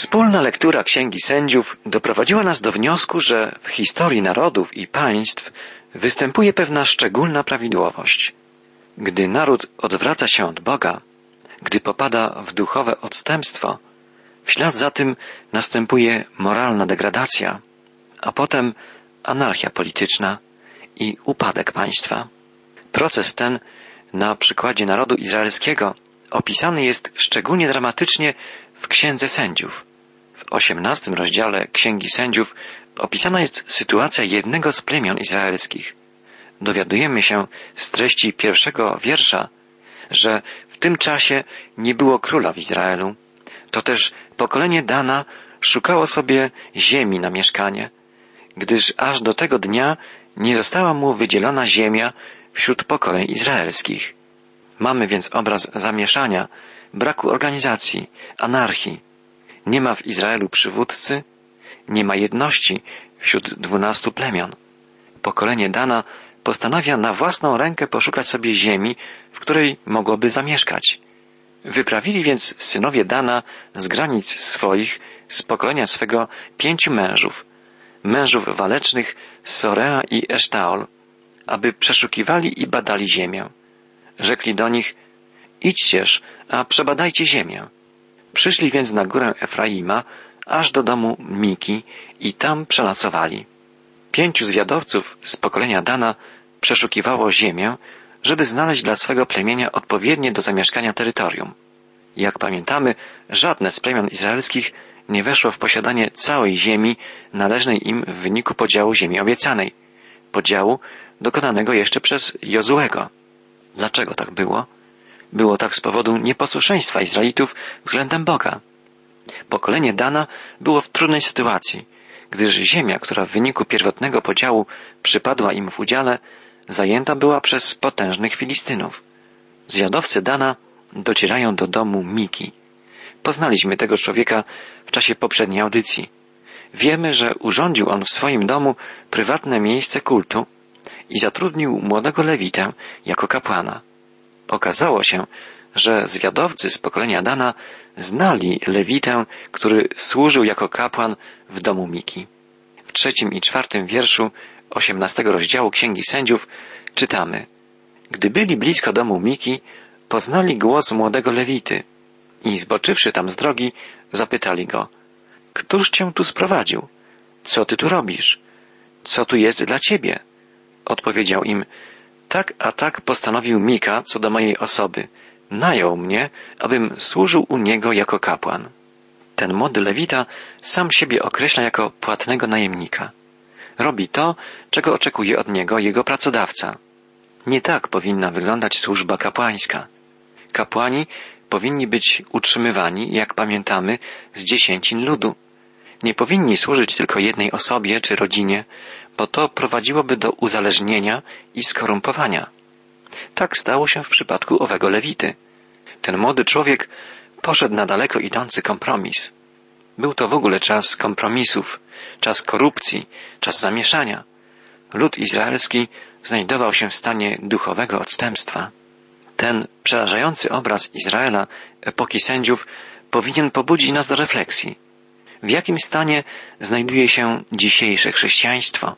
Wspólna lektura Księgi Sędziów doprowadziła nas do wniosku, że w historii narodów i państw występuje pewna szczególna prawidłowość. Gdy naród odwraca się od Boga, gdy popada w duchowe odstępstwo, w ślad za tym następuje moralna degradacja, a potem anarchia polityczna i upadek państwa. Proces ten na przykładzie narodu izraelskiego opisany jest szczególnie dramatycznie w Księdze Sędziów. Osiemnastym rozdziale Księgi Sędziów opisana jest sytuacja jednego z plemion izraelskich. Dowiadujemy się z treści pierwszego wiersza, że w tym czasie nie było króla w Izraelu. To też pokolenie Dana szukało sobie ziemi na mieszkanie, gdyż aż do tego dnia nie została mu wydzielona ziemia wśród pokoleń izraelskich. Mamy więc obraz zamieszania, braku organizacji, anarchii. Nie ma w Izraelu przywódcy, nie ma jedności wśród dwunastu plemion. Pokolenie Dana postanawia na własną rękę poszukać sobie ziemi, w której mogłoby zamieszkać. Wyprawili więc synowie Dana z granic swoich, z pokolenia swego pięciu mężów, mężów walecznych Sorea i Esztaol, aby przeszukiwali i badali ziemię. Rzekli do nich, idźcież, a przebadajcie ziemię. Przyszli więc na górę Efraima, aż do domu Miki i tam przenocowali. Pięciu zwiadowców z pokolenia Dana przeszukiwało ziemię, żeby znaleźć dla swego plemienia odpowiednie do zamieszkania terytorium. Jak pamiętamy, żadne z plemion izraelskich nie weszło w posiadanie całej ziemi należnej im w wyniku podziału ziemi obiecanej, podziału dokonanego jeszcze przez Jozuego. Dlaczego tak było? Było tak z powodu nieposłuszeństwa Izraelitów względem Boga. Pokolenie Dana było w trudnej sytuacji, gdyż ziemia, która w wyniku pierwotnego podziału przypadła im w udziale, zajęta była przez potężnych Filistynów. Zjadowcy Dana docierają do domu Miki. Poznaliśmy tego człowieka w czasie poprzedniej audycji. Wiemy, że urządził on w swoim domu prywatne miejsce kultu i zatrudnił młodego Lewitę jako kapłana. Okazało się, że zwiadowcy z pokolenia Dana znali Lewitę, który służył jako kapłan w domu Miki. W trzecim i czwartym wierszu osiemnastego rozdziału Księgi Sędziów czytamy Gdy byli blisko domu Miki, poznali głos młodego Lewity i zboczywszy tam z drogi, zapytali go Któż cię tu sprowadził? Co ty tu robisz? Co tu jest dla ciebie? Odpowiedział im Tak a tak postanowił Mika co do mojej osoby. Najął mnie, abym służył u niego jako kapłan. Ten młody Lewita sam siebie określa jako płatnego najemnika. Robi to, czego oczekuje od niego jego pracodawca. Nie tak powinna wyglądać służba kapłańska. Kapłani powinni być utrzymywani, jak pamiętamy, z dziesięcin ludu. Nie powinni służyć tylko jednej osobie czy rodzinie, bo to prowadziłoby do uzależnienia i skorumpowania. Tak stało się w przypadku owego Lewity. Ten młody człowiek poszedł na daleko idący kompromis. Był to w ogóle czas kompromisów, czas korupcji, czas zamieszania. Lud izraelski znajdował się w stanie duchowego odstępstwa. Ten przerażający obraz Izraela epoki sędziów powinien pobudzić nas do refleksji. W jakim stanie znajduje się dzisiejsze chrześcijaństwo?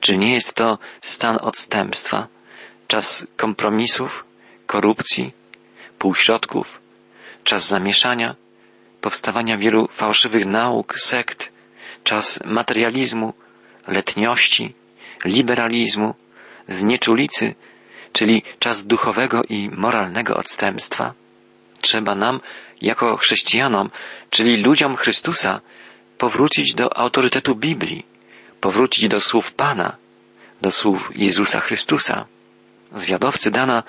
Czy nie jest to stan odstępstwa, czas kompromisów, korupcji, półśrodków, czas zamieszania, powstawania wielu fałszywych nauk, sekt, czas materializmu, letniości, liberalizmu, znieczulicy, czyli czas duchowego i moralnego odstępstwa. Trzeba nam, jako chrześcijanom, czyli ludziom Chrystusa, powrócić do autorytetu Biblii, powrócić do słów Pana, do słów Jezusa Chrystusa. Zwiadowcy Dana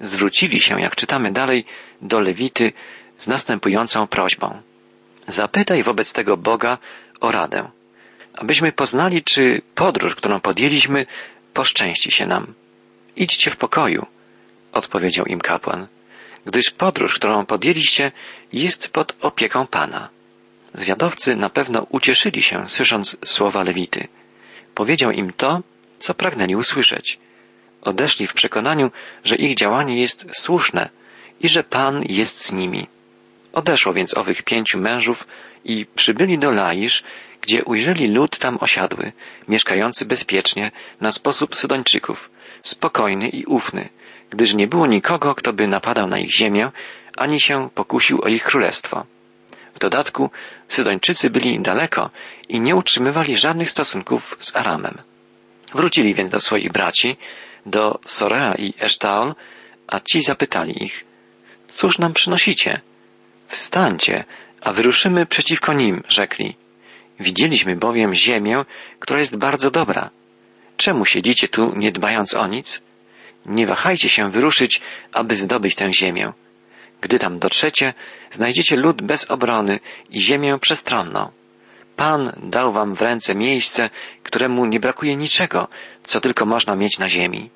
zwrócili się, jak czytamy dalej, do Lewity z następującą prośbą. Zapytaj wobec tego Boga o radę, abyśmy poznali, czy podróż, którą podjęliśmy, poszczęści się nam. Idźcie w pokoju, odpowiedział im kapłan, gdyż podróż, którą podjęliście, jest pod opieką Pana. Zwiadowcy na pewno ucieszyli się, słysząc słowa Lewity. Powiedział im to, co pragnęli usłyszeć. Odeszli w przekonaniu, że ich działanie jest słuszne i że Pan jest z nimi. Odeszło więc owych pięciu mężów i przybyli do Laisz, gdzie ujrzeli lud tam osiadły, mieszkający bezpiecznie, na sposób Sydończyków, spokojny i ufny, gdyż nie było nikogo, kto by napadał na ich ziemię, ani się pokusił o ich królestwo. W dodatku Sydończycy byli daleko i nie utrzymywali żadnych stosunków z Aramem. Wrócili więc do swoich braci, do Sorea i Esztaol, a ci zapytali ich, cóż nam przynosicie? Wstańcie, a wyruszymy przeciwko nim, rzekli. Widzieliśmy bowiem ziemię, która jest bardzo dobra. Czemu siedzicie tu, nie dbając o nic? Nie wahajcie się wyruszyć, aby zdobyć tę ziemię. Gdy tam dotrzecie, znajdziecie lud bez obrony i ziemię przestronną. Pan dał wam w ręce miejsce, któremu nie brakuje niczego, co tylko można mieć na ziemi.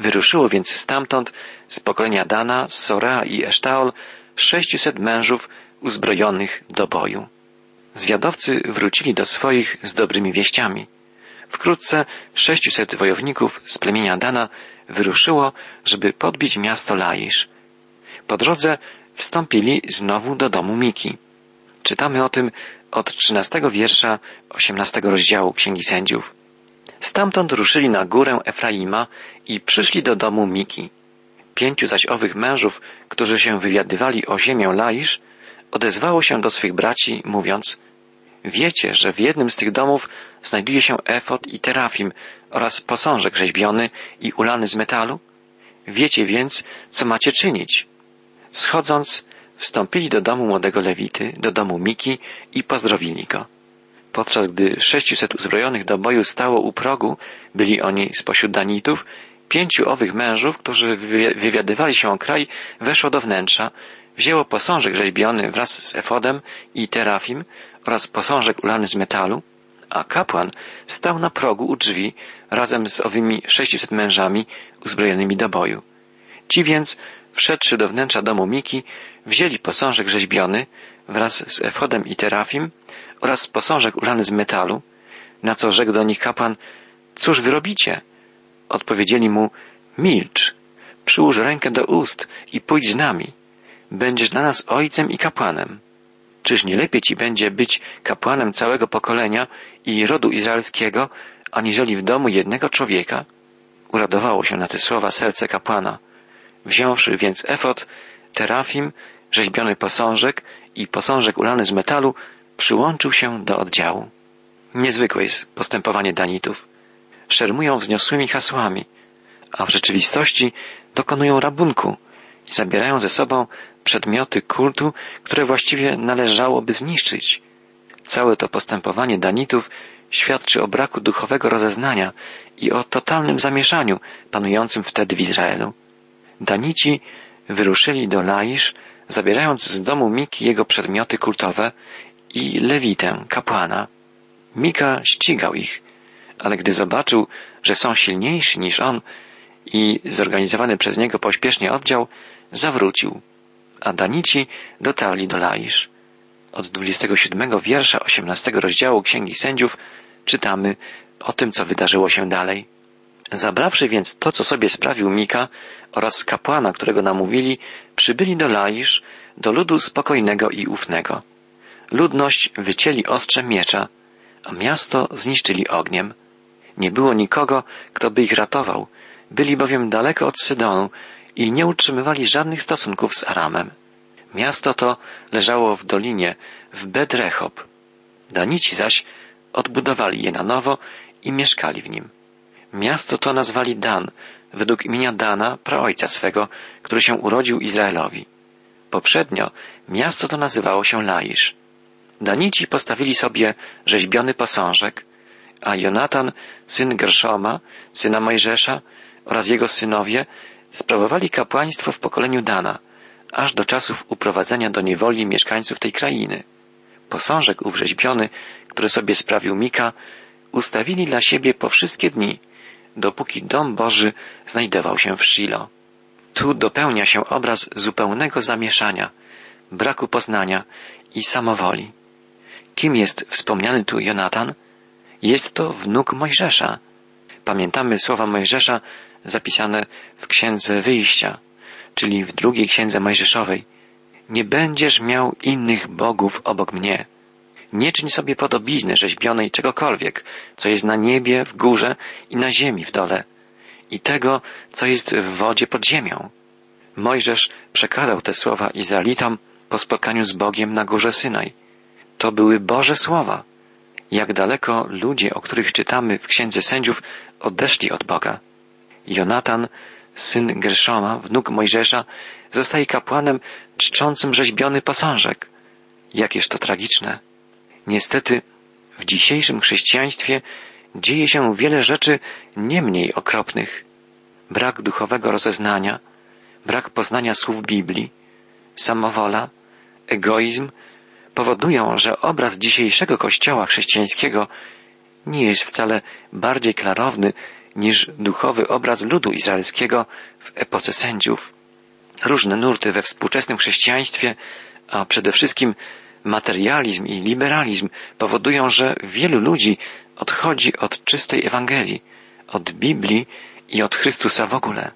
Wyruszyło więc stamtąd z pokolenia Dana, Sora i Esztaol sześciuset mężów uzbrojonych do boju. Zwiadowcy wrócili do swoich z dobrymi wieściami. Wkrótce sześciuset wojowników z plemienia Dana wyruszyło, żeby podbić miasto Laisz. Po drodze wstąpili znowu do domu Miki. Czytamy o tym od trzynastego wiersza osiemnastego rozdziału Księgi Sędziów. Stamtąd ruszyli na górę Efraima i przyszli do domu Miki. Pięciu zaś owych mężów, którzy się wywiadywali o ziemię Laisz, odezwało się do swych braci, mówiąc Wiecie, że w jednym z tych domów znajduje się efot i terafim oraz posążek rzeźbiony i ulany z metalu? Wiecie więc, co macie czynić. Schodząc, wstąpili do domu młodego Lewity, do domu Miki i pozdrowili go. Podczas gdy sześciuset uzbrojonych do boju stało u progu, byli oni spośród Danitów, pięciu owych mężów, którzy wywiadywali się o kraj, weszło do wnętrza, wzięło posążek rzeźbiony wraz z efodem i terafim oraz posążek ulany z metalu, a kapłan stał na progu u drzwi razem z owymi sześciuset mężami uzbrojonymi do boju. Ci więc, wszedłszy do wnętrza domu Miki, wzięli posążek rzeźbiony wraz z efodem i terafim oraz posążek ulany z metalu, na co rzekł do nich kapłan, cóż wy robicie? Odpowiedzieli mu, milcz, przyłóż rękę do ust i pójdź z nami. Będziesz dla nas ojcem i kapłanem. Czyż nie lepiej ci będzie być kapłanem całego pokolenia i rodu izraelskiego, aniżeli w domu jednego człowieka? Uradowało się na te słowa serce kapłana. Wziąwszy więc efot, terafim, rzeźbiony posążek i posążek ulany z metalu, przyłączył się do oddziału. Niezwykłe jest postępowanie Danitów. Szermują wzniosłymi hasłami, a w rzeczywistości dokonują rabunku i zabierają ze sobą przedmioty kultu, które właściwie należałoby zniszczyć. Całe to postępowanie Danitów świadczy o braku duchowego rozeznania i o totalnym zamieszaniu panującym wtedy w Izraelu. Danici wyruszyli do Laisz, zabierając z domu Miki jego przedmioty kultowe i Lewitę, kapłana. Mika ścigał ich, ale gdy zobaczył, że są silniejsi niż on i zorganizowany przez niego pośpiesznie oddział, zawrócił, a Danici dotarli do Laisz. Od 27 wiersza 18 rozdziału Księgi Sędziów czytamy o tym, co wydarzyło się dalej. Zabrawszy więc to, co sobie sprawił Mika oraz kapłana, którego namówili, przybyli do Laisz, do ludu spokojnego i ufnego. Ludność wycięli ostrzem miecza, a miasto zniszczyli ogniem. Nie było nikogo, kto by ich ratował, byli bowiem daleko od Sydonu i nie utrzymywali żadnych stosunków z Aramem. Miasto to leżało w dolinie, w Bedrechob. Danici zaś odbudowali je na nowo i mieszkali w nim. Miasto to nazwali Dan, według imienia Dana, praojca swego, który się urodził Izraelowi. Poprzednio miasto to nazywało się Laisz. Danici postawili sobie rzeźbiony posążek, a Jonatan, syn Gerszoma, syna Mojżesza oraz jego synowie sprawowali kapłaństwo w pokoleniu Dana, aż do czasów uprowadzenia do niewoli mieszkańców tej krainy. Posążek ów rzeźbiony, który sobie sprawił Mika, ustawili dla siebie po wszystkie dni, dopóki dom Boży znajdował się w Shilo. Tu dopełnia się obraz zupełnego zamieszania, braku poznania i samowoli. Kim jest wspomniany tu Jonatan? Jest to wnuk Mojżesza. Pamiętamy słowa Mojżesza zapisane w Księdze Wyjścia, czyli w drugiej Księdze Mojżeszowej. nie będziesz miał innych bogów obok mnie. Nie czyń sobie podobizny rzeźbionej czegokolwiek, co jest na niebie, w górze i na ziemi w dole, i tego, co jest w wodzie pod ziemią. Mojżesz przekazał te słowa Izraelitom po spotkaniu z Bogiem na górze Synaj. To były Boże słowa. Jak daleko ludzie, o których czytamy w Księdze Sędziów, odeszli od Boga. Jonatan, syn Gerszoma, wnuk Mojżesza, zostaje kapłanem czczącym rzeźbiony posążek. Jakież to tragiczne. Niestety, w dzisiejszym chrześcijaństwie dzieje się wiele rzeczy nie mniej okropnych. Brak duchowego rozeznania, brak poznania słów Biblii, samowola, egoizm powodują, że obraz dzisiejszego kościoła chrześcijańskiego nie jest wcale bardziej klarowny niż duchowy obraz ludu izraelskiego w epoce sędziów. Różne nurty we współczesnym chrześcijaństwie, a przede wszystkim materializm i liberalizm powodują, że wielu ludzi odchodzi od czystej Ewangelii, od Biblii i od Chrystusa w ogóle.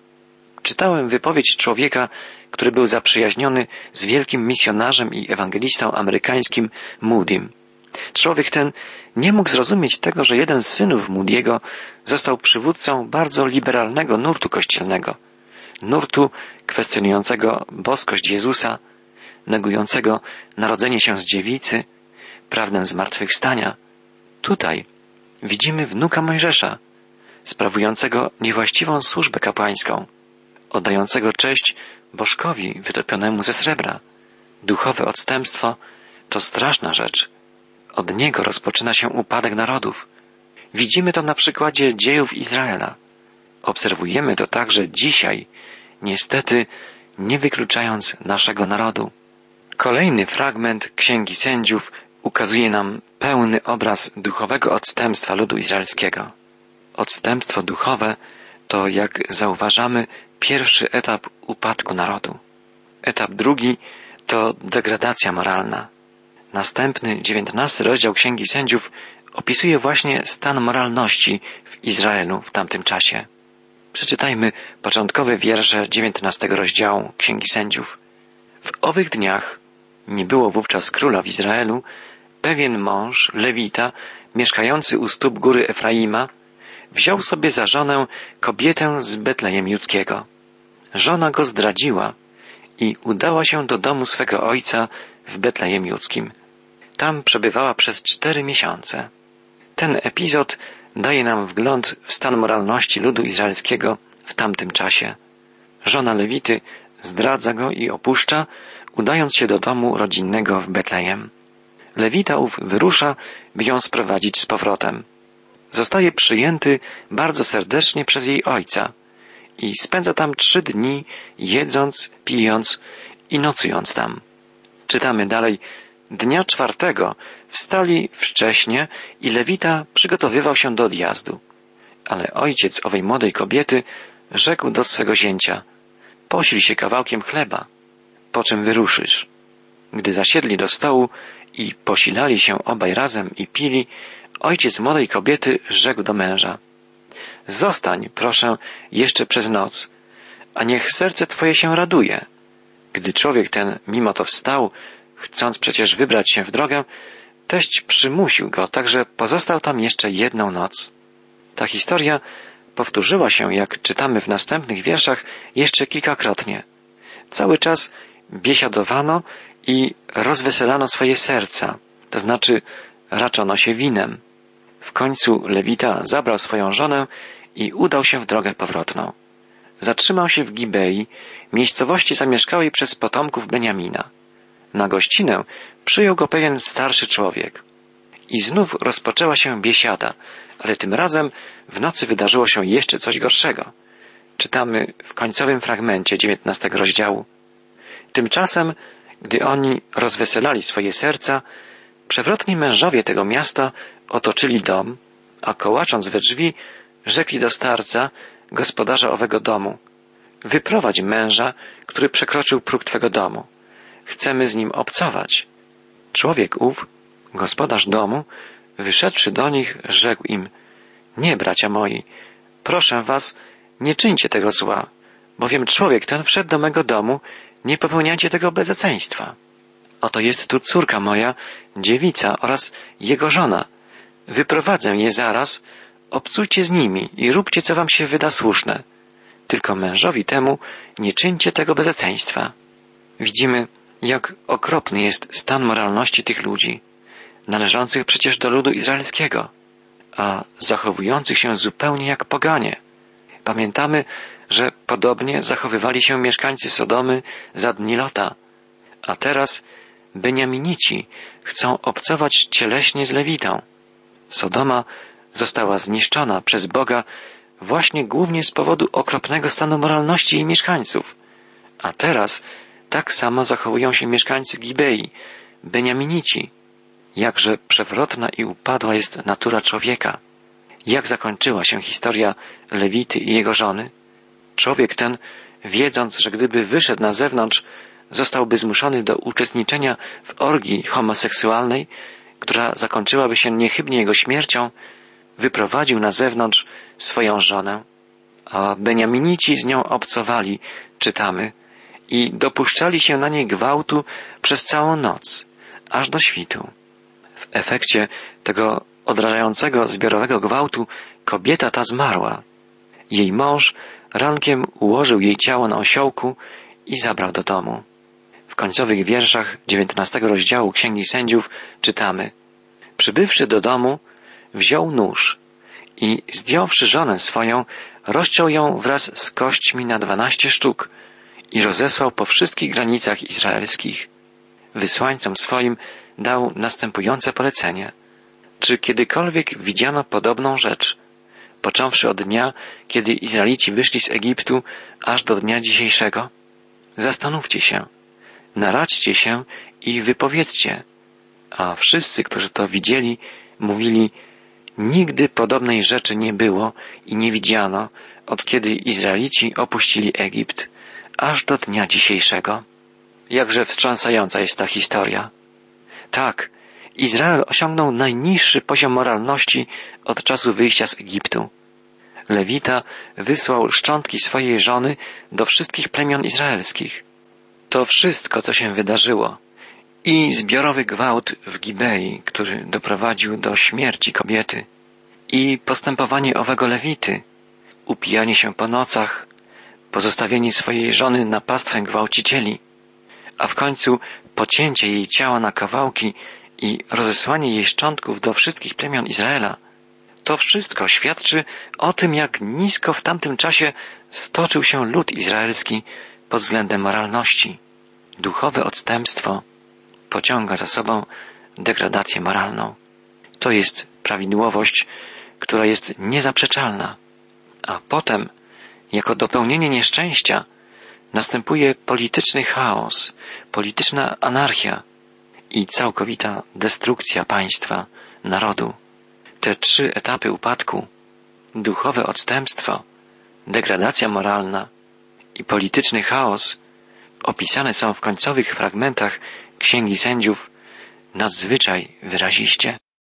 Czytałem wypowiedź człowieka, który był zaprzyjaźniony z wielkim misjonarzem i ewangelistą amerykańskim Moody'm. Człowiek ten nie mógł zrozumieć tego, że jeden z synów Moody'ego został przywódcą bardzo liberalnego nurtu kościelnego, nurtu kwestionującego boskość Jezusa, negującego narodzenie się z dziewicy, prawdę zmartwychwstania. Tutaj widzimy wnuka Mojżesza, sprawującego niewłaściwą służbę kapłańską, oddającego cześć bożkowi wytopionemu ze srebra. Duchowe odstępstwo to straszna rzecz. Od niego rozpoczyna się upadek narodów. Widzimy to na przykładzie dziejów Izraela. Obserwujemy to także dzisiaj, niestety nie wykluczając naszego narodu. Kolejny fragment Księgi Sędziów ukazuje nam pełny obraz duchowego odstępstwa ludu izraelskiego. Odstępstwo duchowe to, jak zauważamy, pierwszy etap upadku narodu. Etap drugi to degradacja moralna. Następny, dziewiętnasty rozdział Księgi Sędziów opisuje właśnie stan moralności w Izraelu w tamtym czasie. Przeczytajmy początkowe wiersze dziewiętnastego rozdziału Księgi Sędziów. W owych dniach nie było wówczas króla w Izraelu, pewien mąż, Lewita, mieszkający u stóp góry Efraima, wziął sobie za żonę kobietę z Betlejem Judzkiego. Żona go zdradziła i udała się do domu swego ojca w Betlejem Judzkim. Tam przebywała przez cztery miesiące. Ten epizod daje nam wgląd w stan moralności ludu izraelskiego w tamtym czasie. Żona Lewity zdradza go i opuszcza, udając się do domu rodzinnego w Betlejem. Lewita ów wyrusza, by ją sprowadzić z powrotem. Zostaje przyjęty bardzo serdecznie przez jej ojca i spędza tam trzy dni, jedząc, pijąc i nocując tam. Czytamy dalej. Dnia czwartego wstali wcześnie i Lewita przygotowywał się do odjazdu. Ale ojciec owej młodej kobiety rzekł do swego zięcia – Posil się kawałkiem chleba, po czym wyruszysz. Gdy zasiedli do stołu i posilali się obaj razem i pili, ojciec młodej kobiety rzekł do męża. Zostań, proszę, jeszcze przez noc, a niech serce twoje się raduje. Gdy człowiek ten mimo to wstał, chcąc przecież wybrać się w drogę, teść przymusił go, także pozostał tam jeszcze jedną noc. Ta historia powtórzyła się, jak czytamy w następnych wierszach, jeszcze kilkakrotnie. Cały czas biesiadowano i rozweselano swoje serca, to znaczy raczono się winem. W końcu Lewita zabrał swoją żonę i udał się w drogę powrotną. Zatrzymał się w Gibei, miejscowości zamieszkałej przez potomków Beniamina. Na gościnę przyjął go pewien starszy człowiek. I znów rozpoczęła się biesiada, ale tym razem w nocy wydarzyło się jeszcze coś gorszego. Czytamy w końcowym fragmencie dziewiętnastego rozdziału. Tymczasem, gdy oni rozweselali swoje serca, przewrotni mężowie tego miasta otoczyli dom, a kołacząc we drzwi, rzekli do starca, gospodarza owego domu, wyprowadź męża, który przekroczył próg twego domu. Chcemy z nim obcować. Człowiek ów, gospodarz domu, wyszedłszy do nich, rzekł im, nie, bracia moi, proszę was, nie czyńcie tego zła, bowiem człowiek ten wszedł do mego domu, nie popełniajcie tego bezeceństwa. Oto jest tu córka moja, dziewica oraz jego żona. Wyprowadzę je zaraz, obcujcie z nimi i róbcie, co wam się wyda słuszne. Tylko mężowi temu nie czyńcie tego bezeceństwa. Widzimy, jak okropny jest stan moralności tych ludzi, należących przecież do ludu izraelskiego, a zachowujących się zupełnie jak poganie. Pamiętamy, że podobnie zachowywali się mieszkańcy Sodomy za dni Lota, a teraz Beniaminici chcą obcować cieleśnie z Lewitą. Sodoma została zniszczona przez Boga właśnie głównie z powodu okropnego stanu moralności jej mieszkańców. A teraz tak samo zachowują się mieszkańcy Gibei, Beniaminici. Jakże przewrotna i upadła jest natura człowieka. Jak zakończyła się historia Lewity i jego żony? Człowiek ten, wiedząc, że gdyby wyszedł na zewnątrz, zostałby zmuszony do uczestniczenia w orgii homoseksualnej, która zakończyłaby się niechybnie jego śmiercią, wyprowadził na zewnątrz swoją żonę, a Beniaminici z nią obcowali, czytamy, i dopuszczali się na niej gwałtu przez całą noc, aż do świtu. W efekcie tego odrażającego zbiorowego gwałtu kobieta ta zmarła. Jej mąż rankiem ułożył jej ciało na osiołku i zabrał do domu. W końcowych wierszach dziewiętnastego rozdziału Księgi Sędziów czytamy Przybywszy do domu, wziął nóż i zdjąwszy żonę swoją, rozciął ją wraz z kośćmi na dwanaście sztuk i rozesłał po wszystkich granicach izraelskich. Wysłańcom swoim dał następujące polecenie. Czy kiedykolwiek widziano podobną rzecz, począwszy od dnia, kiedy Izraelici wyszli z Egiptu, aż do dnia dzisiejszego? Zastanówcie się, naradźcie się i wypowiedzcie. A wszyscy, którzy to widzieli, mówili, nigdy podobnej rzeczy nie było i nie widziano, od kiedy Izraelici opuścili Egipt, aż do dnia dzisiejszego. Jakże wstrząsająca jest ta historia. Tak, Izrael osiągnął najniższy poziom moralności od czasu wyjścia z Egiptu. Lewita wysłał szczątki swojej żony do wszystkich plemion izraelskich. To wszystko, co się wydarzyło, i zbiorowy gwałt w Gibei, który doprowadził do śmierci kobiety, i postępowanie owego Lewity, upijanie się po nocach, pozostawienie swojej żony na pastwę gwałcicieli, a w końcu pocięcie jej ciała na kawałki i rozesłanie jej szczątków do wszystkich plemion Izraela, to wszystko świadczy o tym, jak nisko w tamtym czasie stoczył się lud izraelski pod względem moralności. Duchowe odstępstwo pociąga za sobą degradację moralną. To jest prawidłowość, która jest niezaprzeczalna. A potem, jako dopełnienie nieszczęścia, następuje polityczny chaos, polityczna anarchia i całkowita destrukcja państwa, narodu. Te trzy etapy upadku duchowe odstępstwo, degradacja moralna i polityczny chaos opisane są w końcowych fragmentach Księgi Sędziów nadzwyczaj wyraziście.